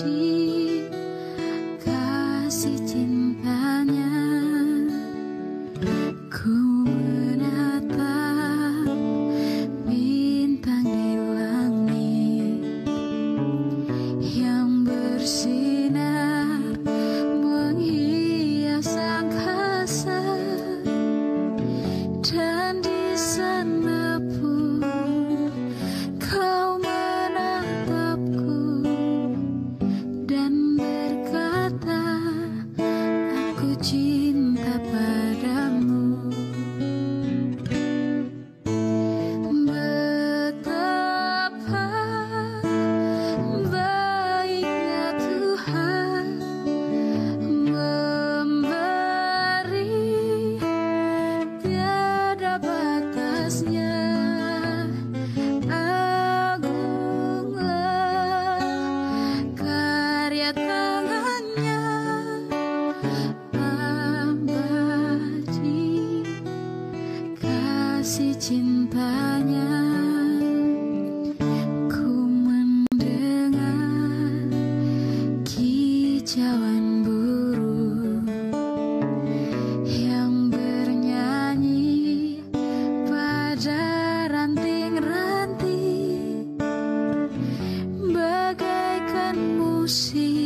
empty. Batasnya 心。